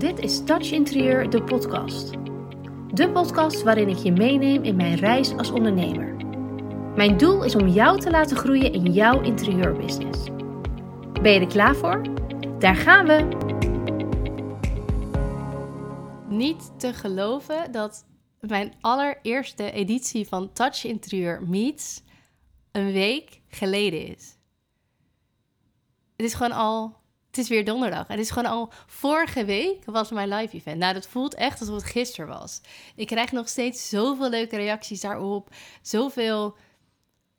Dit is Touch Interieur, de podcast. De podcast waarin ik je meeneem in mijn reis als ondernemer. Mijn doel is om jou te laten groeien in jouw interieurbusiness. Ben je er klaar voor? Daar gaan we! Niet te geloven dat mijn allereerste editie van Touch Interieur Meets een week geleden is. Het is gewoon al het is weer donderdag. Het is gewoon al vorige week was mijn live event. Nou, dat voelt echt alsof het gisteren was. Ik krijg nog steeds zoveel leuke reacties daarop. Zoveel,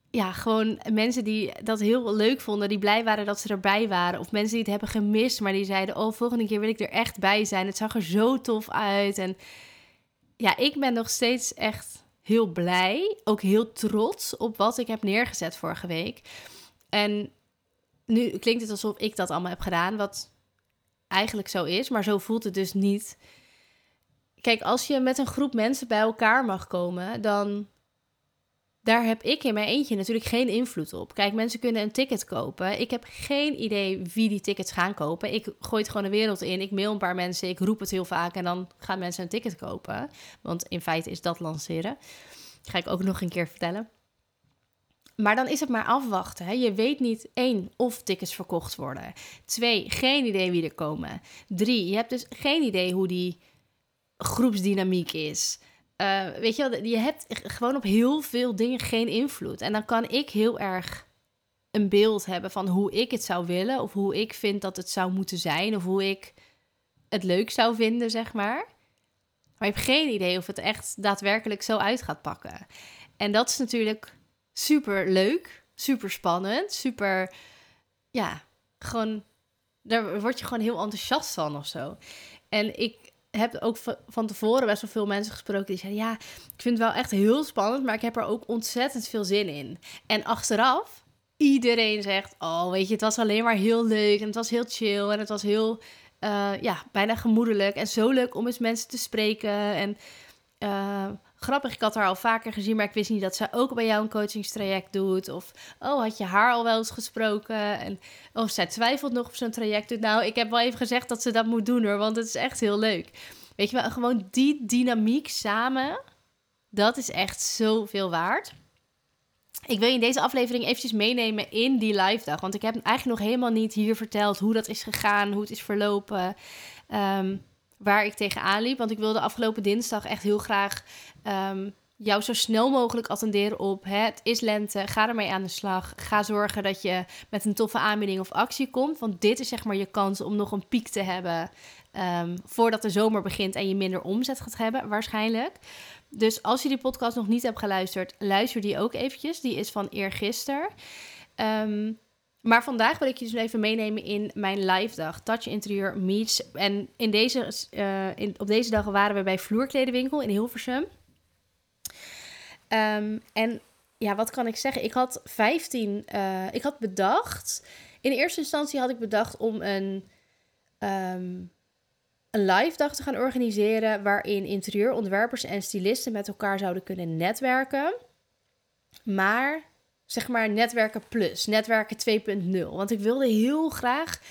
ja, gewoon mensen die dat heel leuk vonden. Die blij waren dat ze erbij waren. Of mensen die het hebben gemist, maar die zeiden... oh, volgende keer wil ik er echt bij zijn. Het zag er zo tof uit. En ja, ik ben nog steeds echt heel blij. Ook heel trots op wat ik heb neergezet vorige week. En nu klinkt het alsof ik dat allemaal heb gedaan, wat eigenlijk zo is, maar zo voelt het dus niet. Kijk, als je met een groep mensen bij elkaar mag komen, dan daar heb ik in mijn eentje natuurlijk geen invloed op. Kijk, mensen kunnen een ticket kopen. Ik heb geen idee wie die tickets gaan kopen. Ik gooi het gewoon de wereld in. Ik mail een paar mensen, ik roep het heel vaak en dan gaan mensen een ticket kopen. Want in feite is dat lanceren. Dat ga ik ook nog een keer vertellen. Maar dan is het maar afwachten. Hè? Je weet niet, één, of tickets verkocht worden. Twee, geen idee wie er komen. Drie, je hebt dus geen idee hoe die groepsdynamiek is. Uh, weet je wel, je hebt gewoon op heel veel dingen geen invloed. En dan kan ik heel erg een beeld hebben van hoe ik het zou willen... of hoe ik vind dat het zou moeten zijn... of hoe ik het leuk zou vinden, zeg maar. Maar je hebt geen idee of het echt daadwerkelijk zo uit gaat pakken. En dat is natuurlijk super leuk, super spannend, super, ja, gewoon, daar word je gewoon heel enthousiast van of zo. En ik heb ook van tevoren best wel veel mensen gesproken die zeiden, ja, ik vind het wel echt heel spannend, maar ik heb er ook ontzettend veel zin in. En achteraf, iedereen zegt, oh, weet je, het was alleen maar heel leuk en het was heel chill en het was heel, uh, ja, bijna gemoedelijk en zo leuk om eens mensen te spreken en... Uh, grappig, ik had haar al vaker gezien, maar ik wist niet dat zij ook bij jou een coachingstraject doet. Of, oh, had je haar al wel eens gesproken? En, of zij twijfelt nog of zo'n traject doet. Nou, ik heb wel even gezegd dat ze dat moet doen hoor, want het is echt heel leuk. Weet je wel, gewoon die dynamiek samen, dat is echt zoveel waard. Ik wil je in deze aflevering eventjes meenemen in die live dag. Want ik heb eigenlijk nog helemaal niet hier verteld hoe dat is gegaan, hoe het is verlopen. Um, waar ik tegenaan liep. Want ik wilde afgelopen dinsdag echt heel graag Ehm, jou zo snel mogelijk attenderen op het is lente, ga ermee aan de slag. Ga zorgen dat je met een toffe aanbieding of actie komt. Want dit is zeg maar je kans om nog een piek te hebben um, voordat de zomer begint en je minder omzet gaat hebben, waarschijnlijk. Dus als je die podcast nog niet hebt geluisterd, luister die ook eventjes. Die is van eergisteren. Um, maar vandaag wil ik je dus even meenemen in mijn live dag, Touch Interieur Meets. En in deze, uh, in, op deze dag waren we bij Vloerkledenwinkel in Hilversum. Ehm, en ja, wat kan ik zeggen? Ik had 15, uh, eh, ik had bedacht. In eerste instantie had ik bedacht om een, um, een live dag te gaan organiseren. waarin interieurontwerpers en stylisten met elkaar zouden kunnen netwerken. Maar zeg maar netwerken plus, netwerken 2.0. Want ik wilde heel graag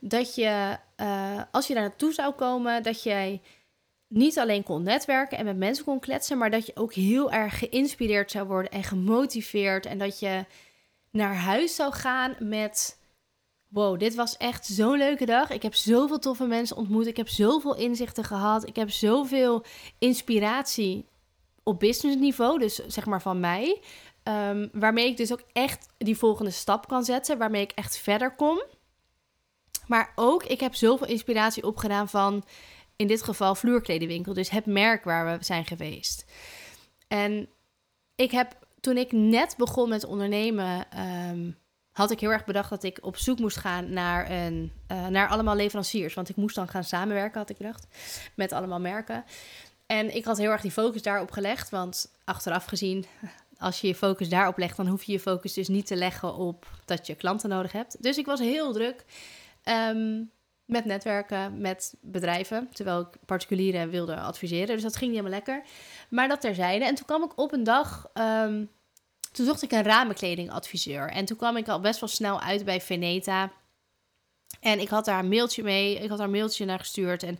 dat je, uh, als je daar naartoe zou komen, dat jij niet alleen kon netwerken en met mensen kon kletsen, maar dat je ook heel erg geïnspireerd zou worden en gemotiveerd. En dat je naar huis zou gaan met: Wow, dit was echt zo'n leuke dag. Ik heb zoveel toffe mensen ontmoet. Ik heb zoveel inzichten gehad. Ik heb zoveel inspiratie op businessniveau, dus zeg maar van mij. Um, waarmee ik dus ook echt die volgende stap kan zetten, waarmee ik echt verder kom. Maar ook, ik heb zoveel inspiratie opgedaan van in dit geval vloerkledenwinkel, dus het merk waar we zijn geweest. En ik heb, toen ik net begon met ondernemen, ehm, had ik heel erg bedacht dat ik op zoek moest gaan naar, een, uh, naar allemaal leveranciers. Want ik moest dan gaan samenwerken, had ik gedacht, met allemaal merken. En ik had heel erg die focus daarop gelegd, want achteraf gezien, als je je focus daarop legt, dan hoef je je focus dus niet te leggen op dat je klanten nodig hebt. Dus ik was heel druk. Um, met netwerken, met bedrijven. Terwijl ik particulieren wilde adviseren. Dus dat ging niet helemaal lekker. Maar dat terzijde. En toen kwam ik op een dag. Um, toen zocht ik een ramenkledingadviseur. En toen kwam ik al best wel snel uit bij Veneta. En ik had daar een mailtje mee. Ik had daar een mailtje naar gestuurd. En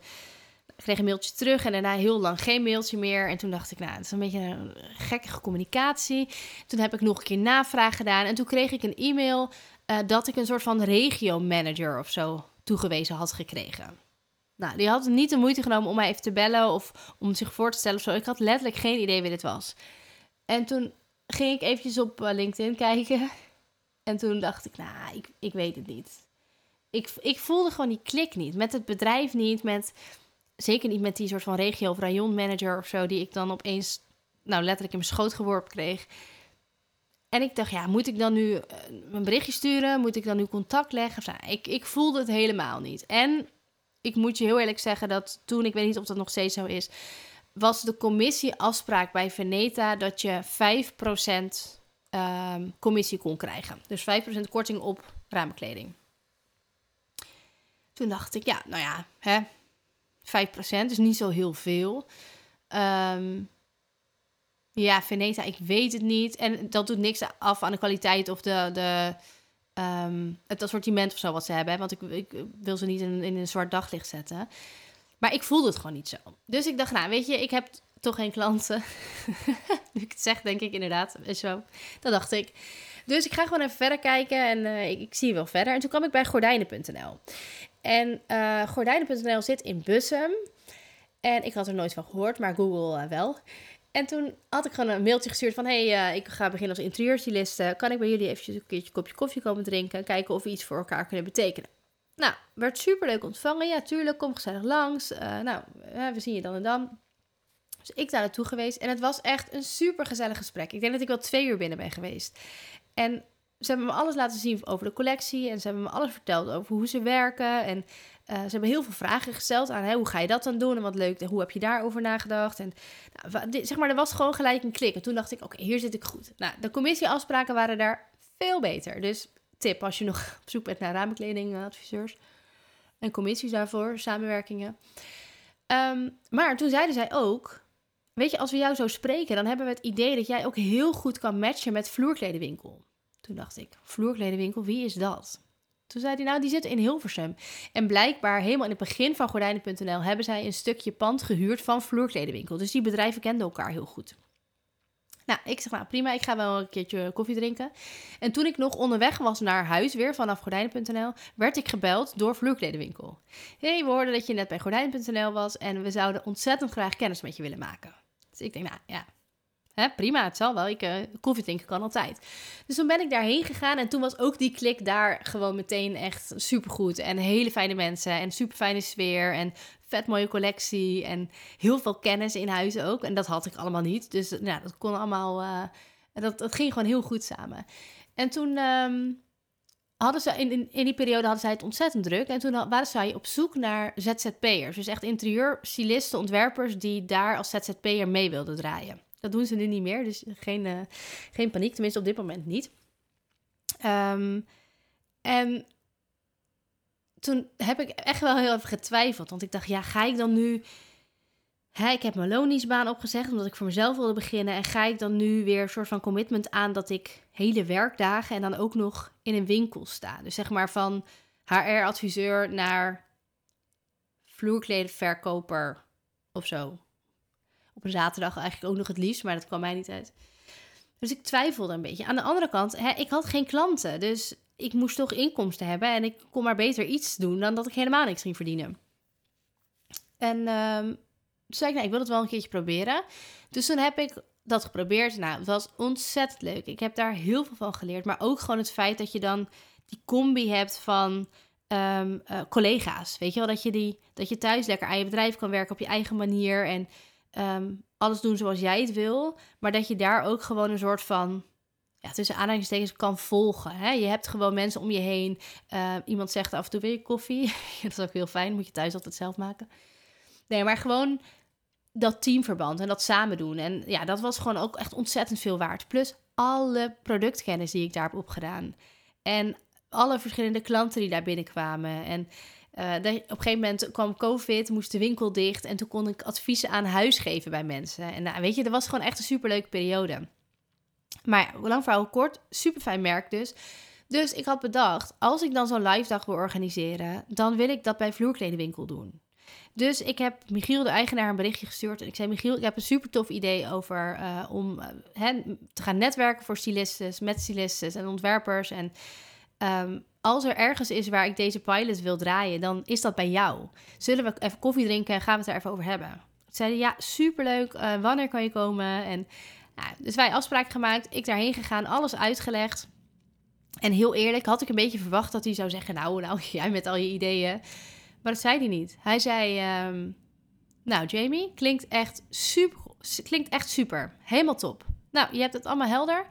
kreeg een mailtje terug en daarna heel lang geen mailtje meer. En toen dacht ik, nou, het is een beetje een gekke communicatie. Toen heb ik nog een keer navraag gedaan. En toen kreeg ik een e-mail uh, dat ik een soort van regio-manager of zo toegewezen had gekregen. Nou, die had niet de moeite genomen om mij even te bellen of om zich voor te stellen of zo. Ik had letterlijk geen idee wie dit was. En toen ging ik eventjes op eh, LinkedIn kijken. En toen dacht ik, nou, ik, ik weet het niet. Ik, ik voelde gewoon die klik niet. Met het bedrijf niet, met zeker niet met die soort van regio- of rayonmanager of zo, die ik dan opeens, nou letterlijk in mijn schoot geworpen kreeg. En ik dacht, ja, moet ik dan nu een berichtje sturen? Moet ik dan nu contact leggen? Ik, ik voelde het helemaal niet. En ik moet je heel eerlijk zeggen dat toen, ik weet niet of dat nog steeds zo is, was de commissieafspraak bij Veneta dat je 5% um, ehm, commissie kon krijgen. Dus 5% korting op ramenkleding. Toen dacht ik, ja, nou ja, hè, 5%, dus niet zo heel veel. Um, ja, Veneta, ik weet het niet. En dat doet niks af aan de kwaliteit of de, de, um, het assortiment of zo wat ze hebben. Want ik, ik wil ze niet in, in een zwart daglicht zetten. Maar ik voelde het gewoon niet zo. Dus ik dacht, nou weet je, ik heb toch geen klanten. nu ik het zeg, denk ik inderdaad. Zo. Dat dacht ik. Dus ik ga gewoon even verder kijken en uh, ik, ik, zie wel verder. En toen kwam ik bij gordijnen.nl. En uh, gordijnen.nl zit in Bussum. En ik had er nooit van gehoord, maar Google uh, wel. En toen had ik gewoon een mailtje gestuurd van... hey, uh, ik ga beginnen als interieurstyliste. Kan ik bij jullie eventjes een keertje kopje koffie komen drinken... kijken of we iets voor elkaar kunnen betekenen? Nou, werd super leuk ontvangen. Ja, tuurlijk, kom gezellig langs. Nou, we zien je dan en dan. Dus ik daar naartoe geweest. En het was echt een super gezellig gesprek. Ik denk dat ik wel twee uur binnen ben geweest. En ze hebben me alles laten zien over de collectie. En ze hebben me alles verteld over hoe ze werken. En uh, ze hebben heel veel vragen gesteld aan hoe ga je dat dan doen en wat leuk, hoe heb je daarover nagedacht. En nou, zeg maar, er was gewoon gelijk een klik. En toen dacht ik, oké, hier zit ik goed. Nou, de commissieafspraken waren daar veel beter. Dus tip als je nog op zoek bent naar ramenkledingadviseurs en commissies daarvoor, samenwerkingen. Um, maar toen zeiden zij ook, weet je, als we jou zo spreken, dan hebben we het idee dat jij ook heel goed kan matchen met vloerkledenwinkel. Toen dacht ik, vloerkledenwinkel, wie is dat? Toen zei hij, nou, die zit in Hilversum. En blijkbaar, helemaal in het begin van Gordijnen.nl... hebben zij een stukje pand gehuurd van vloerkledenwinkel. Dus die bedrijven kenden elkaar heel goed. Nou, ik zeg, nou prima, ik ga wel een keertje koffie drinken. En toen ik nog onderweg was naar huis weer vanaf gordijnen.nl, werd ik gebeld door Vloerkledenwinkel. hey, we hoorden dat je net bij gordijnen.nl was en we zouden ontzettend graag kennis met je willen maken. Dus ik denk, nou ja, Hè, prima, het zal wel. Ik, uh, koffie drinken kan altijd. Dus toen ben ik daarheen gegaan en toen was ook die klik daar gewoon meteen echt supergoed. En hele fijne mensen en super fijne sfeer en vet mooie collectie en heel veel kennis in huis ook. En dat had ik allemaal niet. Dus nou, dat kon allemaal, uh, dat, ging gewoon heel goed samen. En toen um, hadden ze, in, in, in, die periode hadden zij het ontzettend druk. En toen waren zij op zoek naar ZZP'ers. Dus echt interieurstylisten, ontwerpers die daar als ZZP'er mee wilden draaien. Dat doen ze nu niet meer, dus geen, uh, geen paniek, tenminste op dit moment niet. Um, en toen heb ik echt wel heel even getwijfeld, want ik dacht, ja, ga ik dan nu... Hè, ik heb mijn loningsbaan opgezegd omdat ik voor mezelf wilde beginnen. En ga ik dan nu weer een soort van commitment aan dat ik hele werkdagen en dan ook nog in een winkel sta. Dus zeg maar van HR-adviseur naar vloerkledenverkoper of zo op een zaterdag eigenlijk ook nog het liefst, maar dat kwam mij niet uit. Dus ik twijfelde een beetje. Aan de andere kant, hè, ik had geen klanten, dus ik moest toch inkomsten hebben en ik kon maar beter iets doen dan dat ik helemaal niks ging verdienen. En um, toen zei ik, nou, ik wil het wel een keertje proberen. Dus toen heb ik dat geprobeerd. Nou, het was ontzettend leuk. Ik heb daar heel veel van geleerd. Maar ook gewoon het feit dat je dan die combi hebt van ehm, eh, collega's. Weet je wel, dat je, die, dat je thuis lekker aan je bedrijf kan werken op je eigen manier. En Ehm, alles doen zoals jij het wil. Maar dat je daar ook gewoon een soort van ja, tussen aanhalingstekens kan volgen. Hè? Je hebt gewoon mensen om je heen. Uh, iemand zegt af en toe weer koffie. dat is ook heel fijn. Moet je thuis altijd zelf maken. Nee, maar gewoon dat teamverband en dat samen doen. En ja, dat was gewoon ook echt ontzettend veel waard. Plus alle productkennis die ik daar heb opgedaan. En alle verschillende klanten die daar binnenkwamen. En uh, op een gegeven moment kwam COVID, moest de winkel dicht en toen kon ik adviezen aan huis geven bij mensen. En nou, weet je, dat was gewoon echt een superleuke periode. Maar lang verhaal kort, super fijn merk dus. Dus ik had bedacht, als ik dan zo'n live dag wil organiseren, dan wil ik dat bij Vloerkledenwinkel doen. Dus ik heb Michiel, de eigenaar, een berichtje gestuurd. En ik zei, Michiel, ik heb een super tof idee over uh, om uh, te gaan netwerken voor stylistes, met stylistes en ontwerpers. En um, als er ergens is waar ik deze pilot wil draaien, dan is dat bij jou. Zullen we even koffie drinken en gaan we het er even over hebben? Zeiden ja, superleuk. Uh, wanneer kan je komen? En dus wij afspraak gemaakt. Ik daarheen gegaan, alles uitgelegd. En heel eerlijk had ik een beetje verwacht dat hij zou zeggen: Nou, nou, jij met al je ideeën. Maar dat zei hij niet. Hij zei: um, Nou, Jamie, klinkt echt super. Klinkt echt super. Helemaal top. Nou, je hebt het allemaal helder.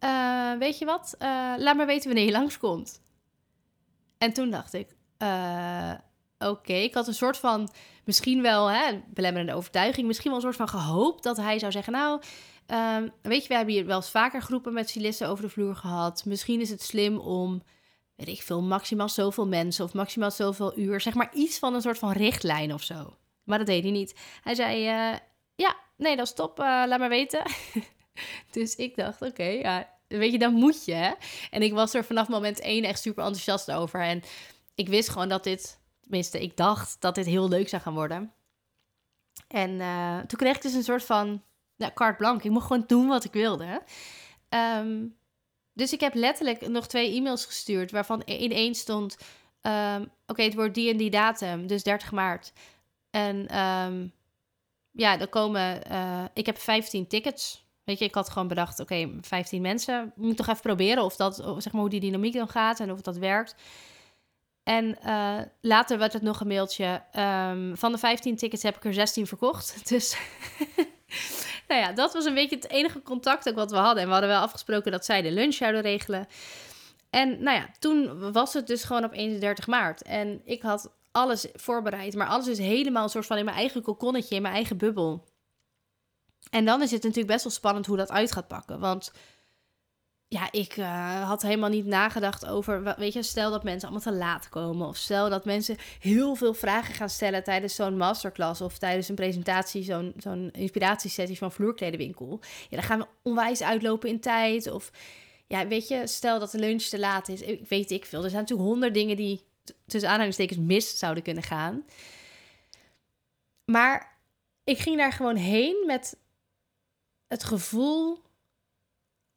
Uh, weet je wat? Uh, laat maar weten wanneer je langskomt. En toen dacht ik: uh, Oké, ik had een soort van, misschien wel, hè, belemmerende overtuiging, misschien wel een soort van gehoopt dat hij zou zeggen: Nou, um, weet je, we hebben hier wel eens vaker groepen met stylisten over de vloer gehad. Misschien is het slim om weet ik veel, maximaal zoveel mensen of maximaal zoveel uur. Zeg maar iets van een soort van richtlijn of zo. Maar dat deed hij niet. Hij zei, uh, ja, nee, dat is top, uh, laat maar weten. dus ik dacht, oké, ja, weet je, dan moet je. En ik was er vanaf moment één echt super enthousiast over. En ik wist gewoon dat dit, tenminste, ik dacht dat dit heel leuk zou gaan worden. En uh, toen kreeg ik dus een soort van nou, carte blanche. Ik mocht gewoon doen wat ik wilde. Um, dus ik heb letterlijk nog twee e-mails gestuurd, waarvan in één stond: um, Oké, het wordt die en die datum, dus 30 maart. En um, ja, er komen. Uh, ik heb 15 tickets. Weet je, ik had gewoon bedacht: oké, okay, 15 mensen. Moet toch even proberen of dat, zeg maar, hoe die dynamiek dan gaat en of dat werkt. En uh, later werd het nog een mailtje. Um, van de 15 tickets heb ik er 16 verkocht. Dus nou ja, dat was een beetje het enige contact ook wat we hadden. En we hadden wel afgesproken dat zij de lunch zouden regelen. En nou ja, toen was het dus gewoon op 31 maart. En ik had alles voorbereid. Maar alles is helemaal een soort van in mijn eigen kokonnetje, in mijn eigen bubbel. En dan is het natuurlijk best wel spannend hoe dat uit gaat pakken. Want ja, ik uh, had helemaal niet nagedacht over, weet je, stel dat mensen allemaal te laat komen. Of stel dat mensen heel veel vragen gaan stellen tijdens zo'n masterclass of tijdens een presentatie, zo'n zo'n inspiratiesessie van Vloerkledenwinkel. Ja, dan gaan we onwijs uitlopen in tijd. Of ja, weet je, stel dat de lunch te laat is. Ik weet ik veel. Er zijn natuurlijk honderd dingen die tussen aanhalingstekens mis zouden kunnen gaan. Maar ik ging daar gewoon heen met het gevoel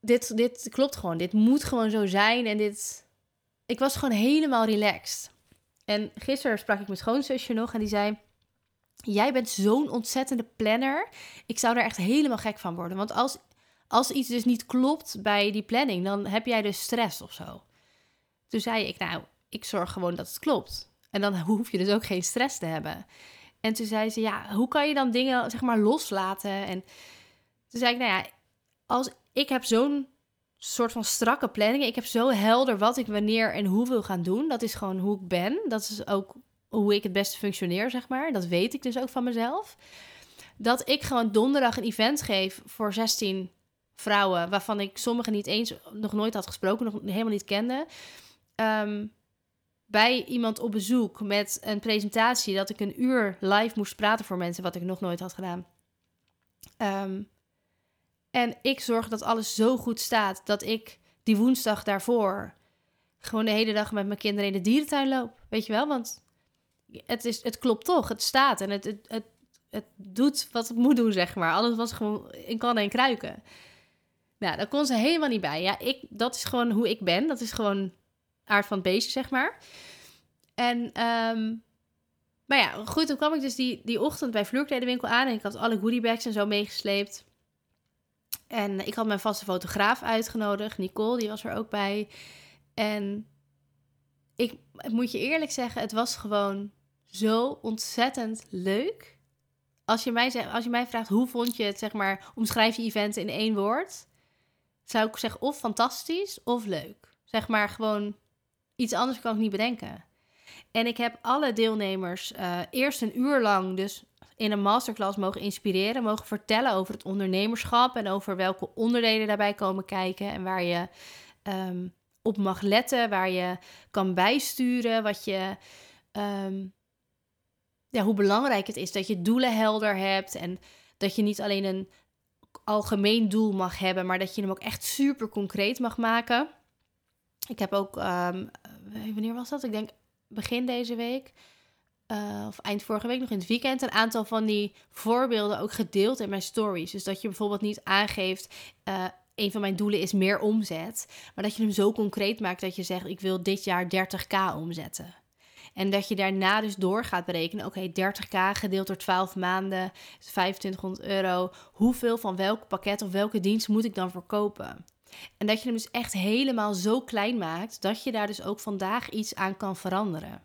dit, dit klopt gewoon. Dit moet gewoon zo zijn. En dit. Ik was gewoon helemaal relaxed. En gisteren sprak ik mijn schoonzusje nog en die zei: Jij bent zo'n ontzettende planner. Ik zou er echt helemaal gek van worden. Want als, als iets dus niet klopt bij die planning, dan heb jij dus stress of zo. Toen zei ik: Nou, ik zorg gewoon dat het klopt. En dan hoef je dus ook geen stress te hebben. En toen zei ze: Ja, hoe kan je dan dingen zeg maar loslaten? En toen zei ik: Nou ja, als ik heb zo'n soort van strakke planning. Ik heb zo helder wat ik wanneer en hoe wil gaan doen. Dat is gewoon hoe ik ben. Dat is ook hoe ik het beste functioneer, zeg maar. Dat weet ik dus ook van mezelf. Dat ik gewoon donderdag een event geef voor 16 vrouwen, waarvan ik sommige niet eens nog nooit had gesproken, nog helemaal niet kende. Ehm, bij iemand op bezoek met een presentatie dat ik een uur live moest praten voor mensen, wat ik nog nooit had gedaan. Um, en ik zorg dat alles zo goed staat dat ik die woensdag daarvoor gewoon de hele dag met mijn kinderen in de dierentuin loop. Weet je wel? Want het, is, het klopt toch. Het staat en het, het, het, doet wat het moet doen, zeg maar. Alles was gewoon in kannen en kruiken. Nou, daar kon ze helemaal niet bij. Ja, ik, dat is gewoon hoe ik ben. Dat is gewoon aard van het beestje, zeg maar. En, um, maar ja, goed, toen kwam ik dus die, die ochtend bij Vloerkledenwinkel aan... en ik had alle goodiebags en zo meegesleept. En ik had mijn vaste fotograaf uitgenodigd, Nicole, die was er ook bij. En ik moet je eerlijk zeggen, het was gewoon zo ontzettend leuk. Als je mij, als je mij vraagt hoe vond je het, zeg maar, omschrijf je event in één woord, zou ik zeggen of fantastisch of leuk. Zeg maar gewoon iets anders kan ik niet bedenken. En ik heb alle deelnemers uh, eerst een uur lang dus in een masterclass mogen inspireren, mogen vertellen over het ondernemerschap en over welke onderdelen daarbij komen kijken en waar je ehm, op mag letten, waar je kan bijsturen, wat je, um, ja, hoe belangrijk het is dat je doelen helder hebt en dat je niet alleen een algemeen doel mag hebben, maar dat je hem ook echt super concreet mag maken. Ik heb ook, um, wanneer was dat? Ik denk begin deze week uh, of eind vorige week nog in het weekend, een aantal van die voorbeelden ook gedeeld in mijn stories. Dus dat je bijvoorbeeld niet aangeeft, uh, een van mijn doelen is meer omzet, maar dat je hem zo concreet maakt dat je zegt, ik wil dit jaar 30k omzetten. En dat je daarna dus door gaat berekenen, oké, 30k gedeeld door 12 maanden is 2500 euro. Hoeveel van welk pakket of welke dienst moet ik dan verkopen? En dat je hem dus echt helemaal zo klein maakt dat je daar dus ook vandaag iets aan kan veranderen.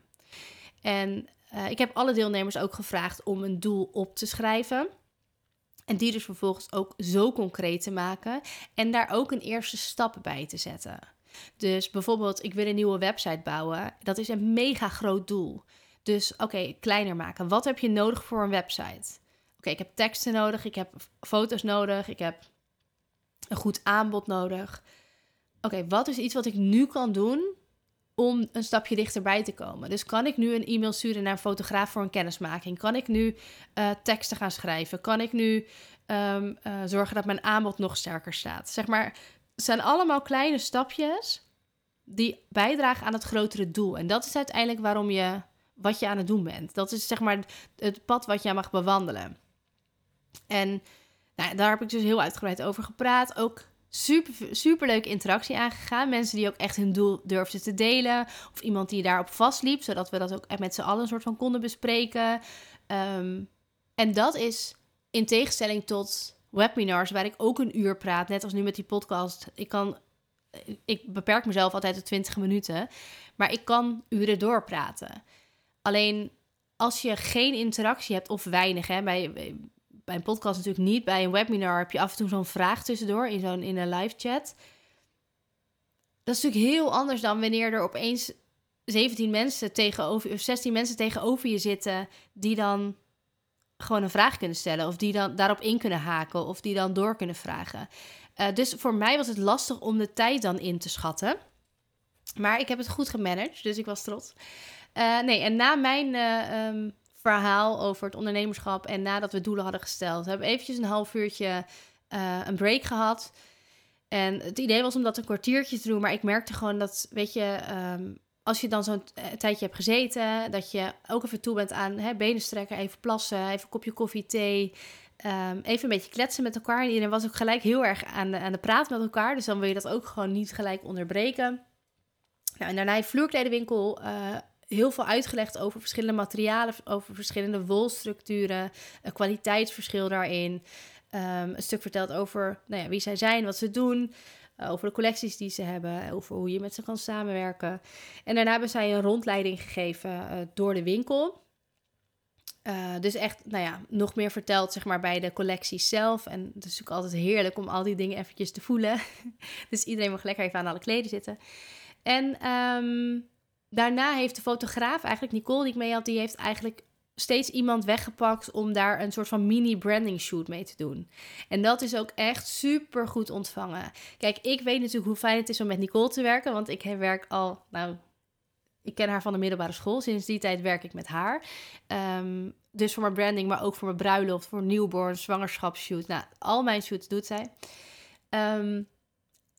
En uh, ik heb alle deelnemers ook gevraagd om een doel op te schrijven. En die dus vervolgens ook zo concreet te maken. En daar ook een eerste stap bij te zetten. Dus bijvoorbeeld, ik wil een nieuwe website bouwen. Dat is een mega groot doel. Dus oké, kleiner maken. Wat heb je nodig voor een website? Oké, ik heb teksten nodig, ik heb foto's nodig, ik heb een goed aanbod nodig. Oké, wat is iets wat ik nu kan doen om een stapje dichterbij te komen? Dus kan ik nu een e-mail sturen naar een fotograaf voor een kennismaking? Kan ik nu uh, teksten gaan schrijven? Kan ik nu um, uh, zorgen dat mijn aanbod nog sterker staat? Zeg maar, het zijn allemaal kleine stapjes die bijdragen aan het grotere doel. En dat is uiteindelijk waarom je wat je aan het doen bent. Dat is zeg maar het pad wat jij mag bewandelen. En nou, daar heb ik dus heel uitgebreid over gepraat. Ook super, super leuke interactie aangegaan. Mensen die ook echt hun doel durfden te delen. Of iemand die daarop vastliep, zodat we dat ook met z'n allen een soort van konden bespreken. Um, en dat is in tegenstelling tot webinars, waar ik ook een uur praat, net als nu met die podcast. Ik kan, ik beperk mezelf altijd tot 20 minuten, maar ik kan uren doorpraten. Alleen als je geen interactie hebt of weinig, hè, bij, bij een podcast natuurlijk niet. Bij een webinar heb je af en toe zo'n vraag tussendoor in zo'n in een live chat. Dat is natuurlijk heel anders dan wanneer er opeens 17 mensen tegenover of 16 mensen tegenover je zitten die dan gewoon een vraag kunnen stellen of die dan daarop in kunnen haken of die dan door kunnen vragen. Uh, dus voor mij was het lastig om de tijd dan in te schatten. Maar ik heb het goed gemanaged, dus ik was trots. Uh, nee, en na mijn uh, um, verhaal over het ondernemerschap. En nadat we doelen hadden gesteld, hebben we eventjes een half uurtje uh, een break gehad. En het idee was om dat een kwartiertje te doen. Maar ik merkte gewoon dat, weet je, um, als je dan zo'n eh, tijdje hebt gezeten, dat je ook even toe bent aan hè, benen strekken, even plassen, even kopje koffie, thee. Um, even een beetje kletsen met elkaar. En iedereen was ook gelijk heel erg aan de, aan de praat met elkaar. Dus dan wil je dat ook gewoon niet gelijk onderbreken. Nou, en daarna vloerkledenwinkel uh, heel veel uitgelegd over verschillende materialen, over verschillende wolstructuren, een kwaliteitsverschil daarin. Um, een stuk verteld over nou ja, wie zij zijn, wat ze doen, uh, over de collecties die ze hebben, over hoe je met ze kan samenwerken. En daarna hebben zij een rondleiding gegeven uh, door de winkel. Uh, dus echt, nou ja, nog meer verteld zeg maar bij de collectie zelf. En het is natuurlijk altijd heerlijk om al die dingen eventjes te voelen. dus iedereen mag lekker even aan alle kleden zitten. En um, daarna heeft de fotograaf, eigenlijk Nicole die ik mee had, die heeft eigenlijk steeds iemand weggepakt om daar een soort van mini branding shoot mee te doen. En dat is ook echt super goed ontvangen. Kijk, ik weet natuurlijk hoe fijn het is om met Nicole te werken, want ik werk al, nou, ik ken haar van de middelbare school. Sinds die tijd werk ik met haar. Um, dus voor mijn branding, maar ook voor mijn bruiloft, voor newborn, zwangerschapsshoot. Nou, al mijn shoots doet zij. Um,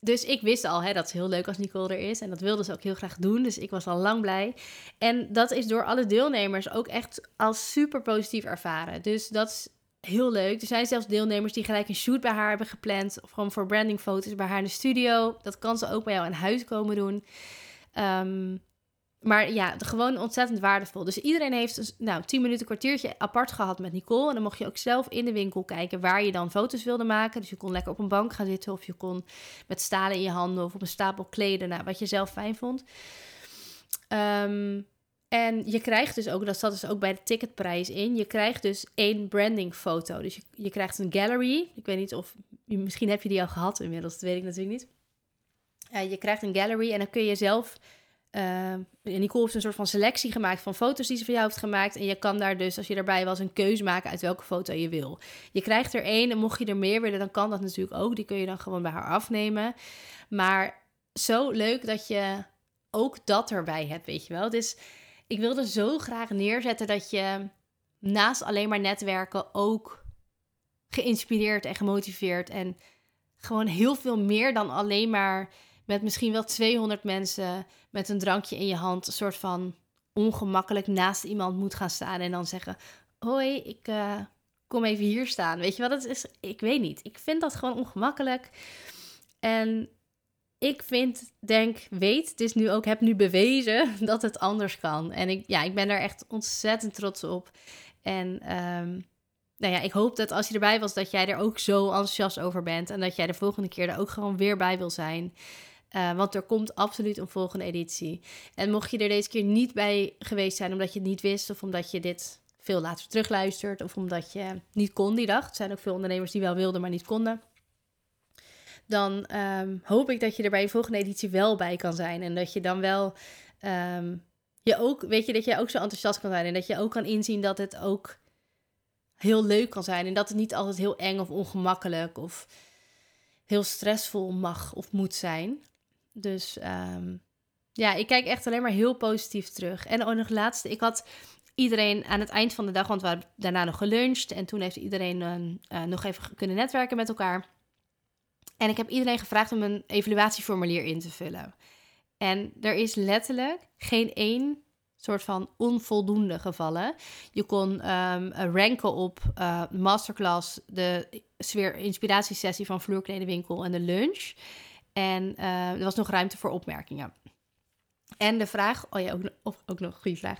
dus ik wist al, hè, dat is heel leuk als Nicole er is. En dat wilde ze ook heel graag doen. Dus ik was al lang blij. En dat is door alle deelnemers ook echt als super positief ervaren. Dus dat is heel leuk. Er zijn zelfs deelnemers die gelijk een shoot bij haar hebben gepland. Of gewoon voor brandingfoto's bij haar in de studio. Dat kan ze ook bij jou in huis komen doen. Um, maar ja, gewoon ontzettend waardevol. Dus iedereen heeft dus, nou, 10 minuten, kwartiertje apart gehad met Nicole. En dan mocht je ook zelf in de winkel kijken waar je dan foto's wilde maken. Dus je kon lekker op een bank gaan zitten. Of je kon met stalen in je handen of op een stapel kleden. Nou, wat je zelf fijn vond. Um, en je krijgt dus ook, dat zat dus ook bij de ticketprijs in. Je krijgt dus één brandingfoto. Dus je, krijgt een gallery. Ik weet niet of, misschien heb je die al gehad inmiddels. Dat weet ik natuurlijk niet. Uh, je krijgt een gallery en dan kun je zelf uh, Nicole heeft een soort van selectie gemaakt van foto's die ze voor jou heeft gemaakt. En je kan daar dus, als je erbij was, een keuze maken uit welke foto je wil. Je krijgt er één en mocht je er meer willen, dan kan dat natuurlijk ook. Die kun je dan gewoon bij haar afnemen. Maar zo leuk dat je ook dat erbij hebt, weet je wel. Dus ik wilde zo graag neerzetten dat je naast alleen maar netwerken ook geïnspireerd en gemotiveerd en gewoon heel veel meer dan alleen maar met misschien wel 200 mensen met een drankje in je hand een soort van ongemakkelijk naast iemand moet gaan staan en dan zeggen: Hoi, ik uh, kom even hier staan. Weet je wat het is? Ik weet niet. Ik vind dat gewoon ongemakkelijk. En ik vind, denk, weet, dus nu ook heb nu bewezen dat het anders kan. En ik, ja, ik ben daar echt ontzettend trots op. En um, nou ja, ik hoop dat als je erbij was, dat jij er ook zo enthousiast over bent. En dat jij de volgende keer er ook gewoon weer bij wil zijn. Uh, want er komt absoluut een volgende editie. En mocht je er deze keer niet bij geweest zijn omdat je het niet wist, of omdat je dit veel later terugluistert, of omdat je niet kon die dag. Er zijn ook veel ondernemers die wel wilden, maar niet konden. Dan um, hoop ik dat je er bij de volgende editie wel bij kan zijn. En dat je dan wel um, je ook, weet je, dat je ook zo enthousiast kan zijn. En dat je ook kan inzien dat het ook heel leuk kan zijn. En dat het niet altijd heel eng of ongemakkelijk of heel stressvol mag of moet zijn. Dus um, ja, ik kijk echt alleen maar heel positief terug. En ook nog laatste, ik had iedereen aan het eind van de dag, want we hebben daarna nog geluncht. En toen heeft iedereen uh, nog even kunnen netwerken met elkaar. En ik heb iedereen gevraagd om een evaluatieformulier in te vullen. En er is letterlijk geen één soort van onvoldoende gevallen. Je kon um, ranken op uh, masterclass, de sfeer inspiratiesessie van Vloerkledenwinkel en de lunch. En uh, er was nog ruimte voor opmerkingen. En de vraag, oh ja, ook, ook, nog een goede vraag.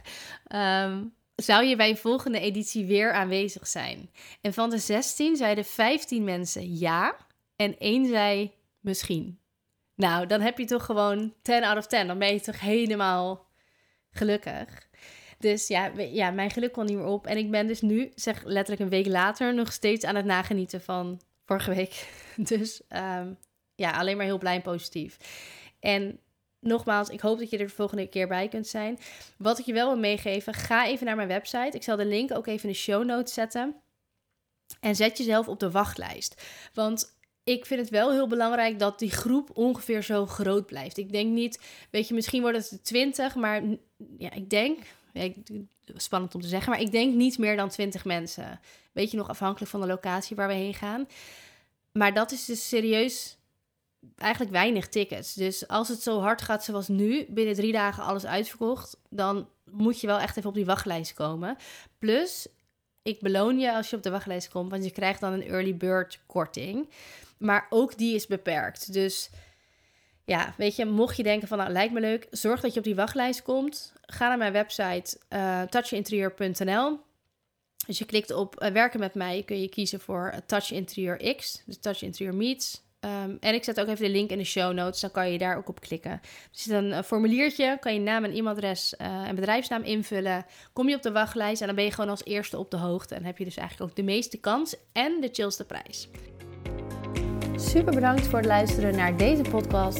Um, zou je bij een volgende editie weer aanwezig zijn? En van de 16 zeiden 15 mensen ja en één zei misschien. Nou, dan heb je toch gewoon 10 out of 10. Dan ben je toch helemaal gelukkig. Dus ja, ja, mijn geluk kon niet meer op. En ik ben dus nu, zeg letterlijk een week later, nog steeds aan het nagenieten van vorige week. Dus um, ja, alleen maar heel blij en positief. En nogmaals, ik hoop dat je er de volgende keer bij kunt zijn. Wat ik je wel wil meegeven, ga even naar mijn website. Ik zal de link ook even in de show notes zetten. En zet jezelf op de wachtlijst. Want ik vind het wel heel belangrijk dat die groep ongeveer zo groot blijft. Ik denk niet, weet je, misschien wordt het 20, maar ja, ik denk, spannend om te zeggen, maar ik denk niet meer dan 20 mensen. Weet je nog, afhankelijk van de locatie waar we heen gaan. Maar dat is dus serieus eigenlijk weinig tickets. Dus als het zo hard gaat zoals nu, binnen drie dagen alles uitverkocht, dan moet je wel echt even op die wachtlijst komen. Plus, ik beloon je als je op de wachtlijst komt, want je krijgt dan een early bird korting. Maar ook die is beperkt. Dus ja, weet je, mocht je denken van nou lijkt me leuk, zorg dat je op die wachtlijst komt. Ga naar mijn website uh, touchinterieur.nl. Dus je klikt op uh, werken met mij, kun je kiezen voor Touch Interieur X, dus Touch Interieur Meets. Um, en ik zet ook even de link in de show notes, dan kan je daar ook op klikken. Er zit een uh, formuliertje, kan je naam en e-mailadres uh, en bedrijfsnaam invullen. Kom je op de wachtlijst en dan ben je gewoon als eerste op de hoogte. En heb je dus eigenlijk ook de meeste kans en de chillste prijs. Super bedankt voor het luisteren naar deze podcast.